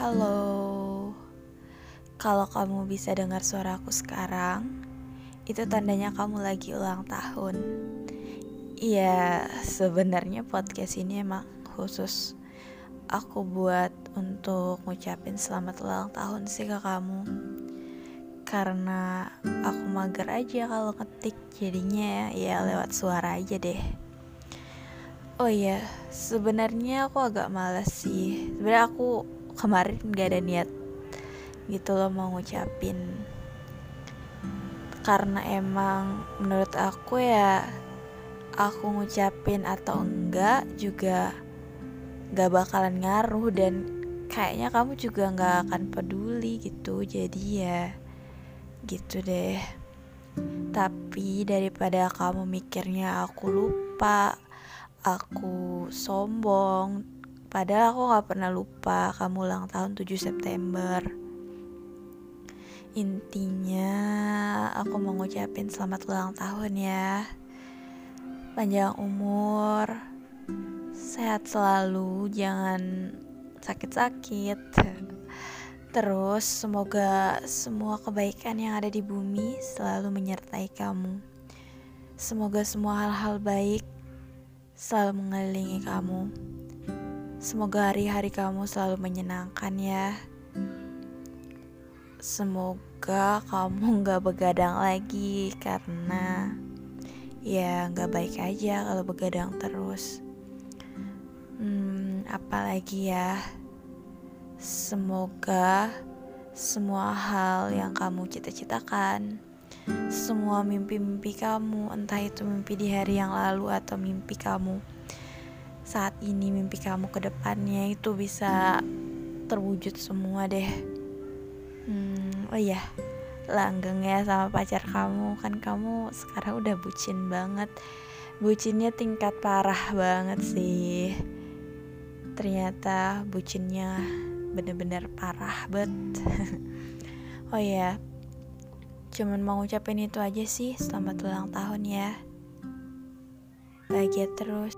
Halo. Kalau kamu bisa dengar suaraku sekarang, itu tandanya kamu lagi ulang tahun. Iya, sebenarnya podcast ini emang khusus aku buat untuk ngucapin selamat ulang tahun sih ke kamu. Karena aku mager aja kalau ngetik, jadinya ya lewat suara aja deh. Oh iya, sebenarnya aku agak males sih. Sebenarnya aku kemarin gak ada niat gitu loh mau ngucapin. Karena emang menurut aku ya aku ngucapin atau enggak juga gak bakalan ngaruh dan kayaknya kamu juga gak akan peduli gitu. Jadi ya gitu deh. Tapi daripada kamu mikirnya aku lupa, aku sombong, padahal aku gak pernah lupa kamu ulang tahun 7 September. Intinya aku mau ngucapin selamat ulang tahun ya. Panjang umur, sehat selalu, jangan sakit-sakit. Terus semoga semua kebaikan yang ada di bumi selalu menyertai kamu. Semoga semua hal-hal baik selalu mengelilingi kamu. Semoga hari-hari kamu selalu menyenangkan ya. Semoga kamu gak begadang lagi karena ya gak baik aja kalau begadang terus. Hmm, apalagi ya. Semoga semua hal yang kamu cita-citakan, semua mimpi-mimpi kamu, entah itu mimpi di hari yang lalu atau mimpi kamu saat ini, mimpi kamu ke depannya itu bisa terwujud semua deh. Hmm, oh iya, langgeng ya sama pacar kamu, kan kamu sekarang udah bucin banget. Bucinnya tingkat parah banget sih. Ternyata bucinnya bener-bener parah bet oh ya cuman mau ngucapin itu aja sih selamat ulang tahun ya bahagia terus